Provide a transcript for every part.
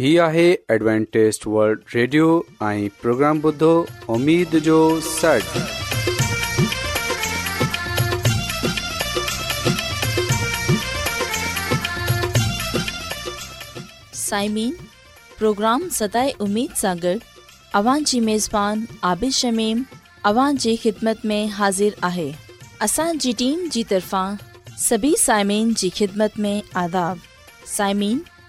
حاضر सां اسان शमीमत आहे असांजी طرفان जी तरफ़ा सभी خدمت जी آداب में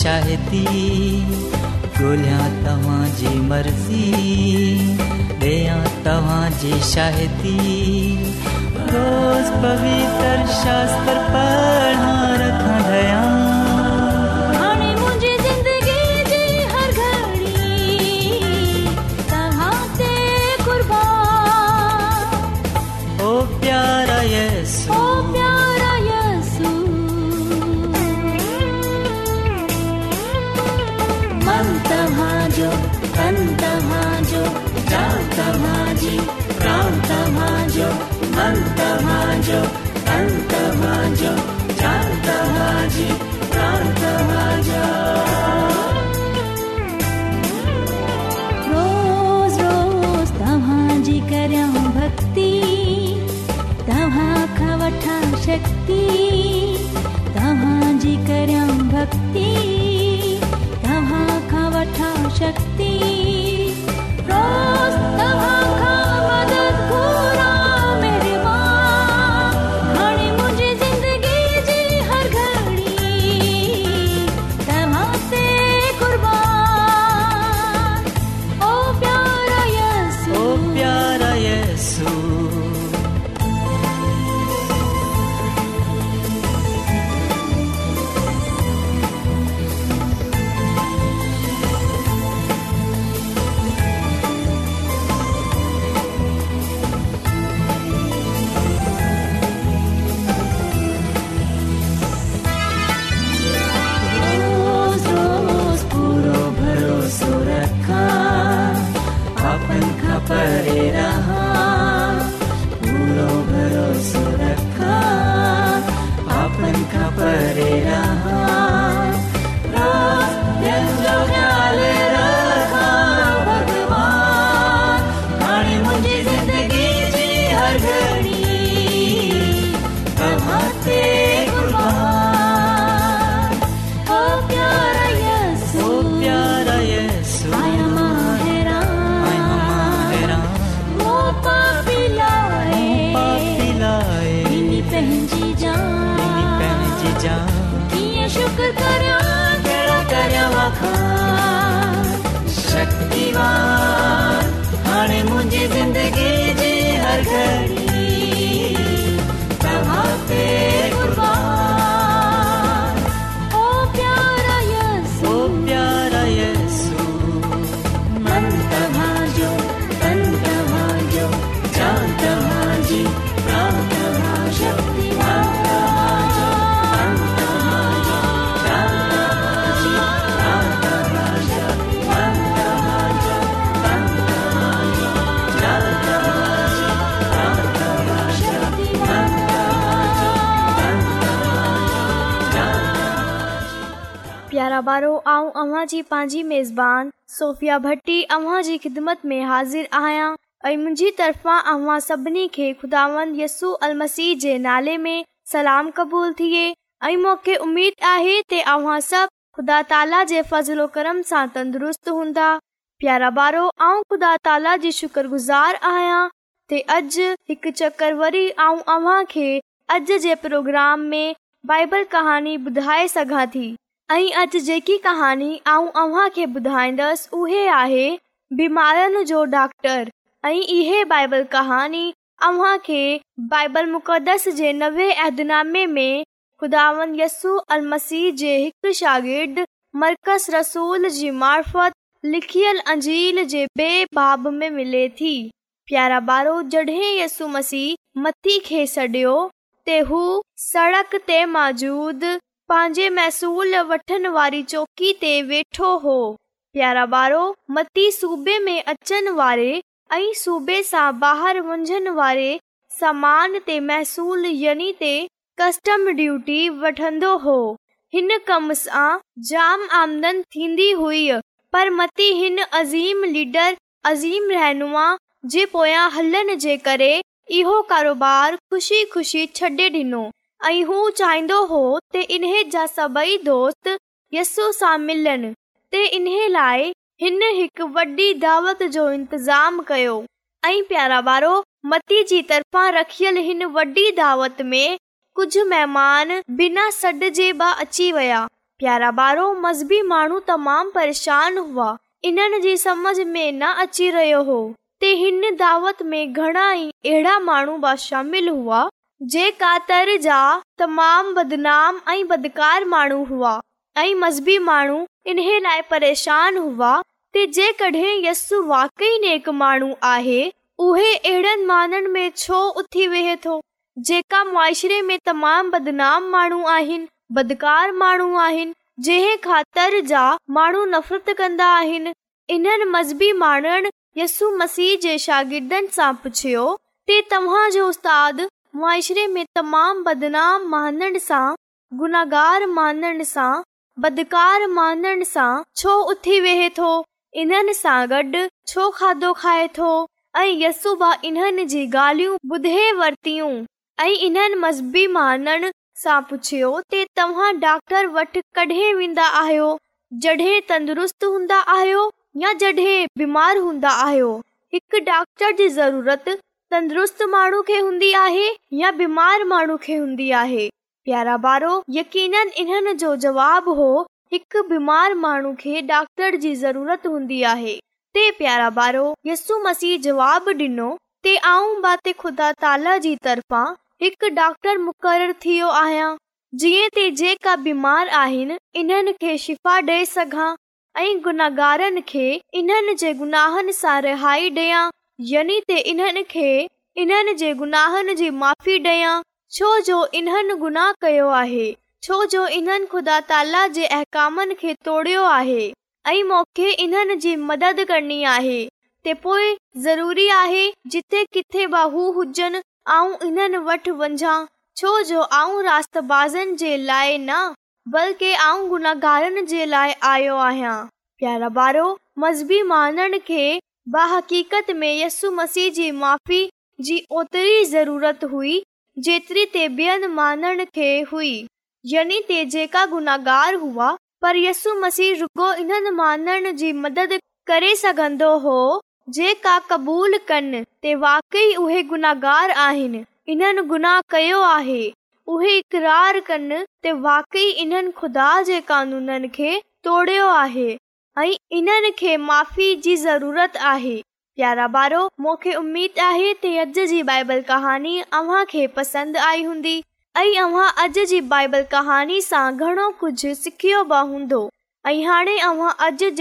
शाहती गोलियां ॻोल्हियां जी मर्ज़ी ॾियां जी शाहती रोज़ पवित्र शास्त्र पढ़ा रखा दया Tanta manjo, tanta manjo, tanta manjo, tanta Shiv हाणे मुंहिंजी ज़िंदगीअ जे हर घर प्यारा ॿारो ऐं अव्हां जी पंहिंजी मेज़बान सोफिया भट्टी अव्हां जी ख़िदमत में हाज़िर आहियां मुंहिंजी तरफ़ां सभिनी खे खुदा यसू अलबूल थिए ऐं मूंखे उमेद आहे फज़लो करम सां तंदुरुस्त हूंदा प्यारा ॿारो ऐं खुदा ताला जी शुक्रगुज़ार आहियां चकर वरी अव्हां खे प्रोग्राम में बाइबल कहानी ॿुधाए सघां थी ऐं अॼु जेकी कहानी आऊं ॿुधाइंदसि उहे आहे बीमारियुनि ऐं इहे बाइबल कहानीस जे नवे अहदनामे में ख़ुदा यसू अलदु मर्कज़ रसूल जी मार्फत लिखियल अंजील जे मिले थी प्यारा बारो जड॒हिं यसु मसीह मथी खे सडि॒यो त हू सड़क ते मौजूदु पंहिंजे महसू वठण वारी चौकी ते वेठो हो प्यारा बारो मती सूबे में अचनि वारे ऐं सूबे सां बाहिरि वंझण वारे महसूल यनी ते कस्टम डयूटी वठंदो हो हिन कम सां जाम आमदन थींदी हुई पर मती हिन अज़ीम लीडर अज़ीम रहनुमा जे पोयां हलण जे करे इहो कारोबार खुशी खु़शी छॾे ॾिनो हू चाहींदो हो त इन्ह जा सभेई दोस्त यसो सां मिलनि ते इन्हे लाइ हिन हिक वॾी दावत जो इंतज़ाम कयो ऐं प्यारा मती जी तरफा रखियल हिन वॾी दावत में कुझ महिमान बिना सॾ जे बची वया प्यारा ॿारो मज़बी माण्हू तमामु परेशान हुआ इन्हनि जी सम्झ में न अची रहियो हो त हिन दावत में घणा ई अहिड़ा माण्हू बि शामिल हुआ जे कातर जा तमाम बदनाम ऐं बदकार माण्हू हुआ ऐं मज़हबी माण्हू इन्हे लाइ परेशान हुआ ते जेकॾहिं यस्सु वाकई नेक माण्हू आहे उहे अहिड़नि माननि में छो उथी वेहे थो जेका मुआशिरे में तमामु बदनाम माण्हू आहिनि बदकार माण्हू आहिनि जंहिं ख़ातिर जा माण्हू नफ़रत कंदा आहिनि इन्हनि मज़हबी माण्हुनि यसु मसीह जे शागिर्दनि सां पुछियो ते तव्हां जो उस्ताद मुआरे में तमामु बदनामगारो खाए थो ऐं यसुबा इन्हनि जी ॻाल्हियूं ॿुधे वरतियूं ऐं इन्हनि मज़बी माननि सां पुछियो वेंदा आहियो تندرست तंदुरुस्त हूंदा आहियो या बीमार हूंदा आहियो हिकु डॉक्टर जी ضرورت तंदुरुस्त माण्हू खे हूंदी आहे या बीमार माण्हू खे हूंदी आहे प्यारा बारो यकीन हो हिकु बीमार माण्हू खे डॉक्टर ताला जी तरफ़ा हिकु डॉक्टर मुक़ररु थी जेका बीमार आहिनि इन्हनि खे शिफ़ा डे॒नाहारनि खे इन्हनि जे गुनाहनि सां रिहाइयां इन्हनि खे इन्हनि जी माफ़ी डांन गुनाह कयो आहे पोए ज़रूरी आहे जिथे किथे ऐं इन्हनि वटि वञा छोजो आऊं रातनि जे लाइ न बल्कि आऊं गुनाहारनि जे लाइ आयो आहियां प्यारा बारो मज़बी माननि खे बाहकीकत में यसु मसीह जी माफ़ी जी ओतिरी ज़रूरत हुई जेतिरी ते ॿियनि माननि खे हुई यानी ते जेका गुनाहगार हुआ पर यसु मसीह रुगो इन्हनि माननि जी मदद करे सघंदो हो जेका क़बूल कनि ते वाकई उहे गुनाहगार आहिनि इन्हनि गुनाह कयो आहे उहे इकरार कनि ते वाकई इन्हनि ख़ुदा जे कानूननि के तोड़ियो आहे इन खे माफ़ी जी ज़रूरत आहे प्यारा ॿार मूंखे उमेद आहे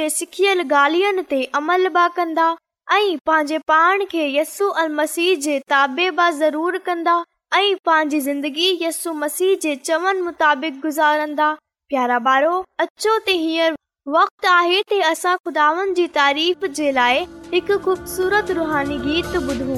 सिखियल गालियुनि ते अमल बि कंदा ऐं पंहिंजे पाण खे यसु मसीह जे ताबे बि ज़रूर कंदा पंहिंजी ज़िंदगी यस्सु मसीह जे चवनि गुज़ारंदा प्यारा ॿारो अचो वक्त आहे ते असां खुदावन जी तारीफ़ जे लाइ एक ख़ूबसूरत रूहानी गीत ॿुधूं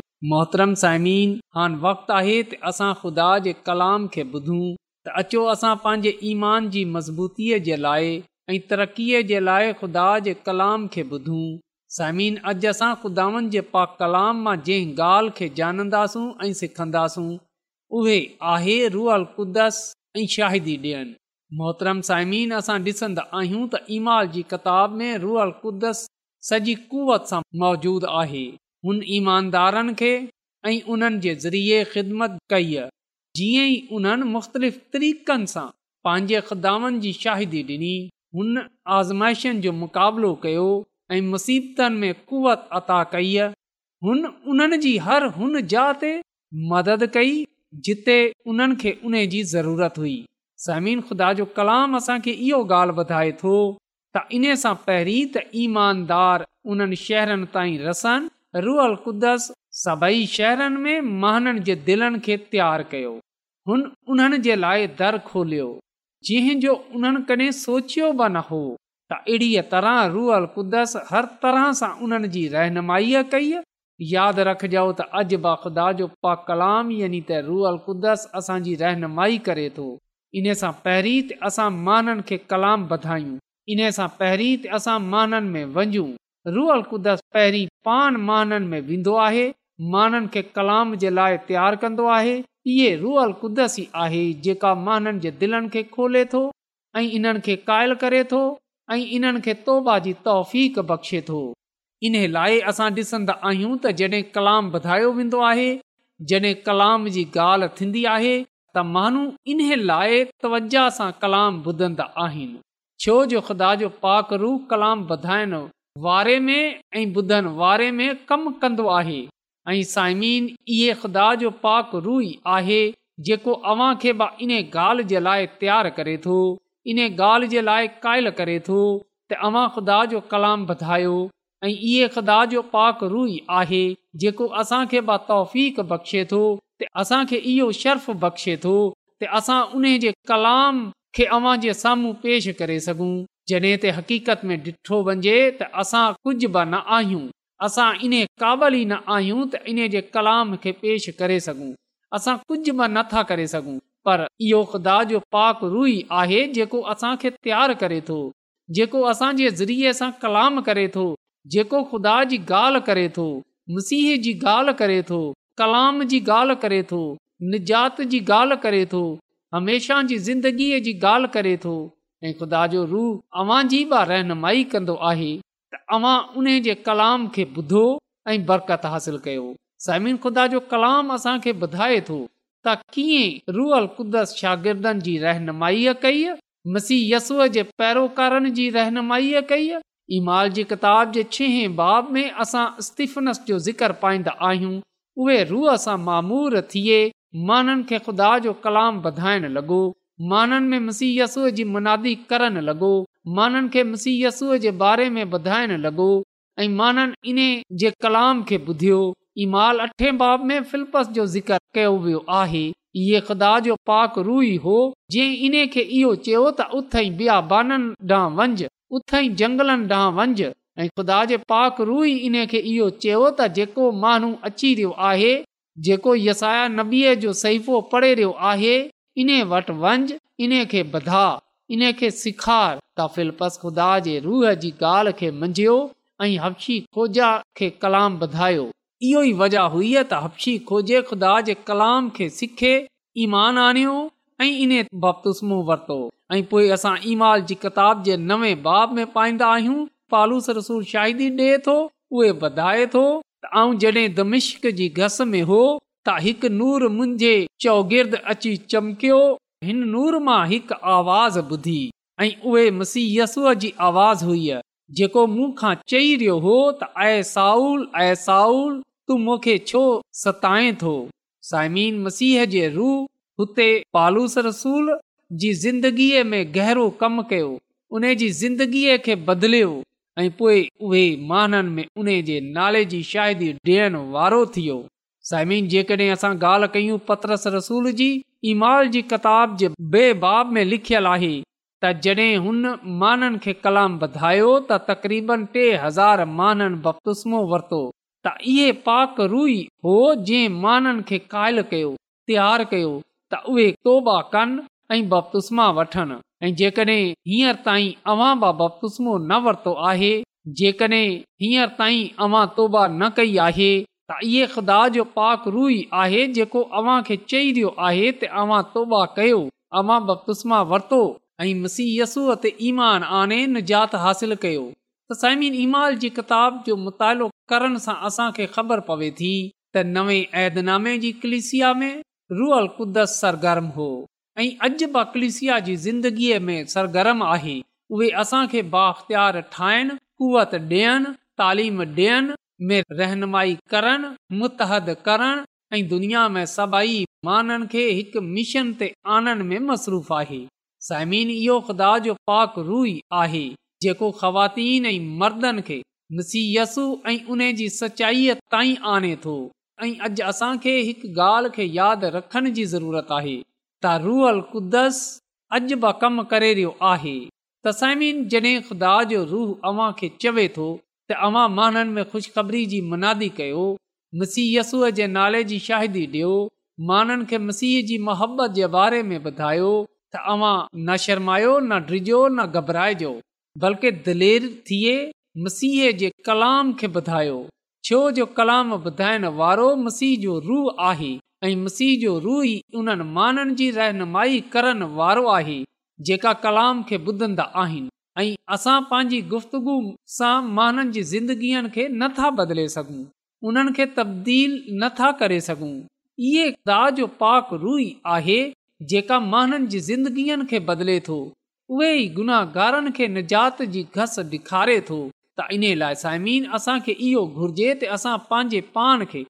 मोहतरम सामिनान वक़्तु आहे त असां ख़ुदा जे कलाम खे ॿुधूं त अचो असां पंहिंजे ईमान जी मज़बूतीअ जे लाइ ऐं तरक़ीअ जे लाइ खु़दा जे कलाम खे ॿुधूं साइमिन अॼु असां ख़ुदानि जे पा कलाम मां जंहिं ॻाल्हि खे ॼाणंदासूं ऐं सिखंदासूं उहे आहे रुअल कुदस ऐं शाहिदी ॾियनि मोहतरम साइमिन असां ॾिसंदा आहियूं त ईमा जी किताब में रुअल कुदस सॼी कुवत सां मौजूदु आहे हुन ईमानदारनि खे ऐं उन्हनि जे ज़रिये ख़िदमत कई जीअं ई उन्हनि मुख़्तलिफ़ तरीक़नि सां पंहिंजे ख़िदामनि जी शाहिदी ॾिनी हुन आज़माइशनि जो मुक़ाबिलो कयो ऐं मुसीबतनि में कुवत अता कई हुननि जी हर हुन मदद कई जिते उन्हनि खे उन जी ज़रूरत हुई समीन ख़ुदा जो कलाम असांखे इहो ॻाल्हि ॿुधाए थो त इन सां पहिरीं त ईमानदार उन्हनि शहरनि ताईं रसनि रुअल कुदस सभई शहरनि में महननि जे दिलनि खे तयारु कयो हुन उन्हनि जे लाइ दर खोलियो जो उन्हनि कॾहिं सोचियो बि न हो त अहिड़ीअ तरह रुअल कुदस हर तरह सां उन्हनि जी रहनुमाईअ कई यादि रखजो त अज ख़ुदा जो पा कलाम यानी त रुअल कुदस असांजी रहनुमाई करे थो इन सां पहिरीं त असां महाननि खे कलाम बधायूं इन सां पहिरीं त असां महाननि में वञूं रुअल कुदस पहिरीं पान माननि में वेंदो आहे माननि खे कलाम जे लाइ तयारु कंदो आहे इहे रुअल कुदस ई आहे जेका माननि जे दिलनि खे खोले थो ऐं इन्हनि खे क़ाइल करे थो ऐं इन्हनि खे तौबा जी तौफ़ बख़्शे थो इन्हे लाइ असां ॾिसंदा आहियूं त जॾहिं कलाम वधायो वेंदो आहे जॾहिं कलाम जी ॻाल्हि थींदी आहे त माण्हू इन्हे लाइ तवजा सां कलाम ॿुधंदा आहिनि छो जो ख़ुदा जो पाक रूह कलाम वधाइणो वारे में ऐं ॿुधनि वारे में कमु कंदो आहे ऐं साइमीन इहो ख़ुदा जो पाक रूई आहे जेको अवां खे बि इन ॻाल्हि जे लाइ तयारु करे थो इन ॻाल्हि जे लाइ क़ाइल करे थो त अव्हां ख़ुदा जो कलाम वधायो ऐं इहे ख़ुदा जो पाक रूई आहे जेको असांखे बि तौफ़ बख़्शे थो त असांखे इहो शर्फ़ बख़्शे थो त असां उन जे जे कलाम खे अव्हां साम्हूं पेश करे सघूं जॾहिं त हकीक़त में ॾिठो वञे त असां कुझु बि न आहियूं असां इन काबिल ई न आहियूं त इन्हे जे कलाम खे पेश करे सघूं असां कुझु बि नथा करे सघूं पर इहो ख़ुदा जो पाक रूई ई आहे जेको असांखे तयार करे थो जेको असांजे ज़रिये सां कलाम करे थो जेको ख़ुदा जी ॻाल्हि करे थो मसीह जी ॻाल्हि करे थो कलाम जी ॻाल्हि करे थो निजात जी ॻाल्हि करे थो हमेशा जी ज़िंदगीअ जी ॻाल्हि करे थो ऐं ख़ुदा जो रू अव्हां जी बि रहनुमाई कंदो आहे तव्हां उन जे कलाम खे ॿुधो ऐं बरकत हासिल कयो कलाम ॿुधाए थो तहनुमाई कई मसीह आहे पैरोकारनि जी रहनुमाईअ कई ईमाल जी किताब जे छे बाब में असां इस्तीफ़नस जो ज़िक्र पाईंदा आहियूं उहे रूह सां मामूर थिए माननि खे खुदा जो कलाम ॿुधाइण लॻो माननि में मुसीयसूअ जी मुनादी करण लॻो माननि खे मुसीहसू लॻो ऐं ॿुधियो जे इन खे इहो चयो त उथई ॿिया बाननि ॾांहुं वंजि उथई जंगलनि ॾांहुं वंझि ऐं ख़ुदा जे पाक रुई इन्हे इहो चयो त जेको माण्हू अची रहियो आहे जेको यसाया नबीअ जो सहीफ़ो पढ़े रहियो आहे इन वटि वंझ इन खे बधा इन खे सेखार ख़ुदा जे रूह जी ॻाल्हि खे कलाम इहो ई वजह हुई हफ़्शी खोजे खुदा जे कलाम खे सिखे ईमान आणियो ऐं इन बपतुस्मो वरतो ऐं पोइ असां ईमाल जी किताब जे नवे बाब में पाईंदा आहियूं फालूस रसूल शाहिदी ॾे थो उहे ॿधाए थो ऐं जॾहिं दमिश्क जी घस में हो त हिकु नूर मुंहिंजे चौगिर्द अची चमकियो हिन नूर मां हिकु आवाज़ ॿुधी ऐं उहे मसीहयसूअ जी आवाज़ हुई जेको मूंखा चई रहियो हो त ऐ साउल ऐ साउल तू मूंखे छो सताइ थो सायमीन मसीह जे रू हुते पालूस रसूल जी ज़िंदगीअ में गहरो कमु कयो उन जी ज़िंदगीअ खे बदिलियो ऐं पोएं उहे महाननि में उन जे नाले जी शाहिदी ॾियण वारो थियो साइमिन जेकॾहिं असां ॻाल्हि कयूं लिखल आहे तॾहिं हुन माननि खे कलाम वधायो तकरीबन टे हज़ार बपतुस्मो वरतो त इहे माननि खे क़ाइल कयो तयार कयो त उहे तोबा कनि ऐं बपतूस्मा वठन ऐं जेकॾहिं जेकड॒हिं तोबा न कई आहे इहो ख़ुदा जो पाक रु ई आहे जेको अव्हां खे चई रहियो आहे अव्हां तौबा कयो अवां बुष्मा वरतो ऐं किताब जो मुतालो करण सां असांखे ख़बर पवे थी त नवे ऐदनामे जी कलिसिया में रुअल कुदस सरगर्म हो ऐं अज कलिसिया जी ज़िंदगीअ में सरगर्म आहे उहे असां खे बाख़्तियार ठाहिनि कुवत ॾियनि तालीम ॾियनि મેં રહેનમાઈ કરણ મુતહદ કરણ એ દુનિયા મે સબાઈ માનન કે એક મિશન તે આનન મે મસરૂફ આહી સામીન યો ખુદા જો પાક રૂહી આહી જેકો ખવાતીન એ મર્દન કે નસીયસુ એ ઉનેજી સચાઈ તાં આને થો એ અજ આસા કે એક ગાલ કે યાદ રખણ જી જરૂરત આહી તા રુઅલ કુદસ અજ બકમ કરે રયો આહી તા સામીન જને ખુદા જો રૂહ આવા કે ચવે થો अवां अव्हां माननि में खु़शबरी जी मुनादी कयो मसीहयसूअ जे नाले जी शाहिदी ॾियो माननि खे मसीह जी मोहबत जे बारे में ॿुधायो त अव्हां न शर्मायो न डिजो न घबराइजो बल्कि दिलेर थिए मसीह जे कलाम खे ॿुधायो छो जो कलाम ॿुधाइण वारो मसीह जो रूह आहे ऐं मसीह जो रूह ई उन्हनि माननि जी रहनुमाई करण वारो आहे जेका कलाम खे ॿुधंदा आहिनि असां पांजी गुफ़्तगु सांगीअ खे नथा बदले सघूं उन्हनि खे तब्दील नथा करे सघूं इहे जो पाक रूई आहे जेका माननि जी ज़िंदगीअ खे बदिले थो उहे ई गुनाहगारनि खे निजात जी घस ॾेखारे थो त इन लाइ साइमीन असांखे इहो घुर्जे त असां पंहिंजे पाण खे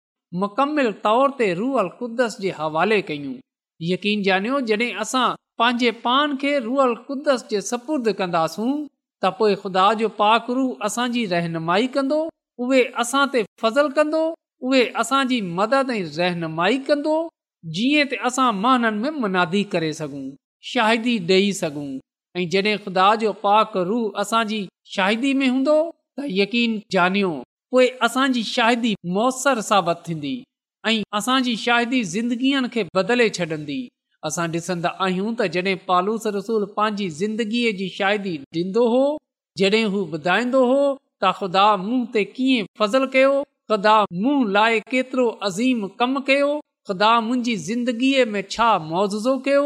मुकमिल तौर ते रूअल अलुदस जे हवाले कयूं यकीन ॼाणियो जॾहिं असां पंहिंजे पान खे रुअल क़ुदस जे सपुर्द कंदासूं त पोए खुदा जो पाक रू असांजी रहनुमाई कंदो उहे असां ते फज़ल कंदो उहे असांजी मदद ऐं रहनुमाई कंदो जीअं महननि में मुनादी करे सघूं शाहिदी ॾेई सघूं ऐं जॾहिं ख़ुदा जो पाक रूह असांजी शाहिदी में हूंदो त यकीन ॼानियो पोइ असांजी शाहिदी मौसर साबित थींदी ऐं असांजी शाहिदी ज़िंदगीअ खे बदले छॾंदी असां ॾिसंदो आहियूं त जॾहिं पालूस रसूल पंहिंजी ज़िंदगीअ जी शादी ॾींदो हो जॾहिं हू ॿुधाईंदो हो त ख़ुदा ते कीअं फज़ल कयो ख़ुदा लाइ केतिरो अज़ीम कमु कयो ख़ुदा मुंहिंजी ज़िंदगीअ में छा मुअ कयो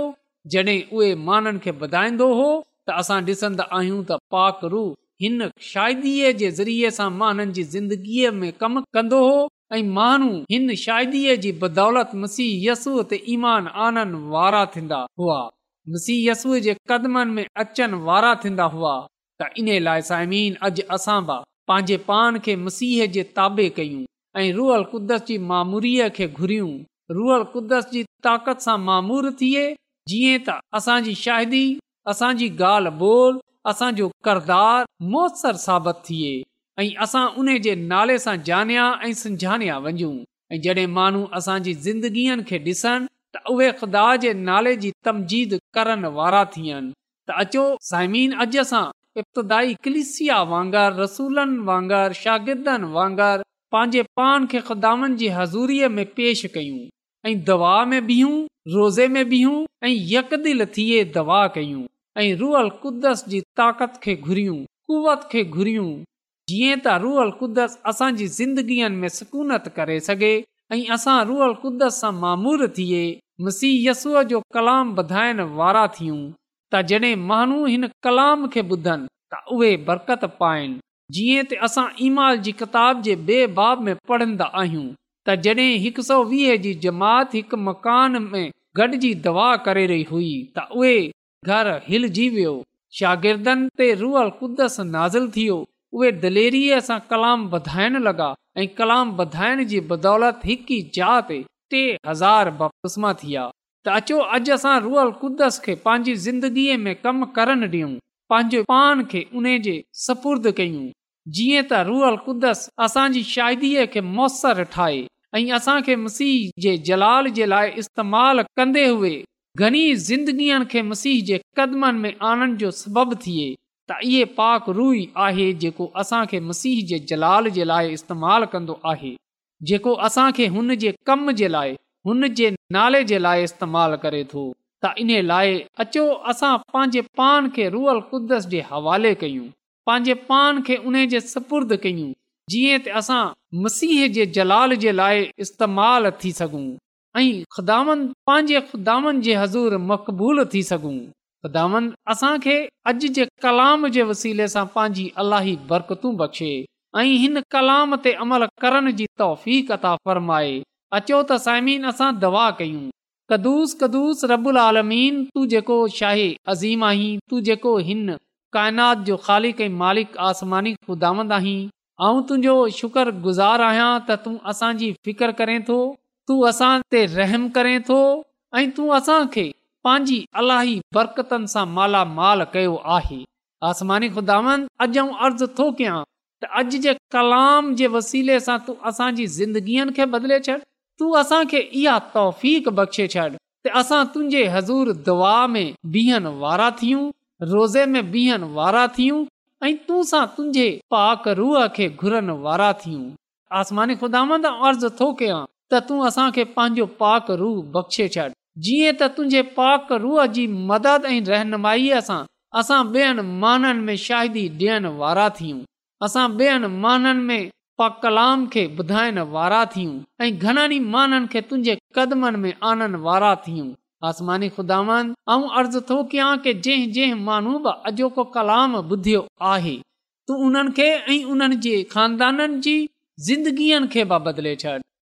जॾहिं उहे माननि खे ॿुधाईंदो हो त असां ॾिसंदा आहियूं त पाकरू हिन शायदि जे ज़रिए सां माननि जी ज़िंदगीअ में कम कंदो हो ऐं माण्हू हिन शादीअ जी बदौलत मसीह यसूअ तेसीह यसूअ पंहिंजे पान खे मसीह जे ताबे कयूं ऐं रुअल कुदस जी मामूरीअ खे घुरियूं रुअल कुदस जी ताक़त सां मामूर थिए जीअं त असांजी शादी असांजी ॻाल्हि ॿोल असांजो करदार मुर साबित थिए ऐं असां उन जे नाले सां जनिया ऐं सम्झान वञू ऐं जॾहिं माण्हू असांजी ज़िंदगीअ खे ॾिसनि त उहे ख़ुदा जे नाले जी करण वारा थियनि वांगुरु वांगुरु शागिर्दनि वांगर पंहिंजे पान खे ख़ुदानि जी हज़ूरीअ में पेश कयूं ऐं दवा में बीहूं रोज़े में बीहूं ऐं यकदिल थिए दवा कयूं ऐं रुअल कुदस जी ताक़त खे घुरियूं कुवत खे घुरियूं जीअं त रुअल कुदस असांजी ज़िंदगीअ में सुकूनत करे सघे ऐं असां रुअल कुदस सां थिए मसीह जो कलाम बधाइण वारा थियूं त जॾहिं माण्हू हिन कलाम खे ॿुधनि त उहे बरकत पाइन जीअं त असां ईमाल जी किताब जे बेबाब में पढ़न्दा आहियूं तॾहिं हिक सौ वीह जी जमात मकान में गॾजी दवा करे रही हुई त उहे घर हिलजी वियो शागिर्दनि ते रुअल कुदस नाज़िल थियो उहे दलेरीअ सां कलाम वधाइण लॻा ऐं कलाम वधाइण जी बदौलत हिकु ई जाते हज़ार बस्मा थी विया त अचो अॼु असां रुअल कुदस खे पंहिंजी ज़िंदगीअ में कम करणु ॾियूं पंहिंजे पान खे उन जे सपुर्द कयूं जीअं त रुअल कुदस असांजी शाइदीअ खे मुयसरु ठाहे ऐं असांखे मसीह जे जलाल जे लाइ इस्तेमालु कंदे हुए घणी ज़िंदगीअ खे मसीह जे क़दमनि में आणण जो सबबु थिए त इहे पाक रु ई आहे जेको असांखे मसीह जे जलाल जे लाइ इस्तेमालु कंदो आहे जेको असांखे हुन जे कम जे लाइ हुन जे नाले जे लाइ इस्तेमालु करे थो त इन लाइ अचो असां पंहिंजे पान खे रुअल क़ुदस जे हवाले कयूं पंहिंजे पान खे उन जे सपुर्द कयूं जीअं त असां मसीह जे जलाल जे लाइ इस्तेमालु थी सघूं ऐं ख़दानि पंहिंजे ख़ुदामनि जे हज़ूर मक़बूलु थी सघूं बख़्शे ऐं हिन कलाम ते अमल करण जी कदुस कदुस जेको अज़ीम आहीं तू जेको हिन काइनात जो ख़ाली मालिक आसमानी ख़ुदांद आहीं तुंहिंजो शुक्र गुज़ार आहियां त तूं असांजी फिकर करें थो तू असां रहम करें थो ऐं तूं असांखे पंहिंजी अलाही बरकतनि सां मालामाल कयो आहे आसमानी खुदांद अॼु अर्ज़ु थो कयां त अॼु जे कलाम जे वसीले सां तूं असांजी ज़िंदगीअ खे बदले छॾ तूं असांखे इहा तौफ़ बख़्शे छॾ त असां तुंहिंजे हज़ूर दुआ में बिहनि वारा थियूं रोज़े में बिहनि वारा थियूं ऐं तू सां तुंहिंजे पाक रूह खे घुरनि वारा थियूं आसमानी खुदांद अर्ज़ु थो कयां त तूं असांखे पंहिंजो पाक रूह बख़्शे छॾ जीअं त तुंहिंजे पाक रूह जी मदद ऐं रहनुमाईअ सां असां ॿियनि माननि में शाहिदी ॾियण वारा थियूं असां ॿियनि माननि में पा कलाम खे ॿुधाइण वारा थियूं ऐं घणनि ई माननि खे तुंहिंजे कदमनि में आनण वारा थियूं आसमानी खुदा ऐं अर्ज़ु थो कयां कि जंहिं जंहिं माण्हू बि अॼोको कलाम ॿुधियो आहे तूं उन्हनि खे ऐं उन्हनि जे खानदाननि जी ज़िंदगीअ खे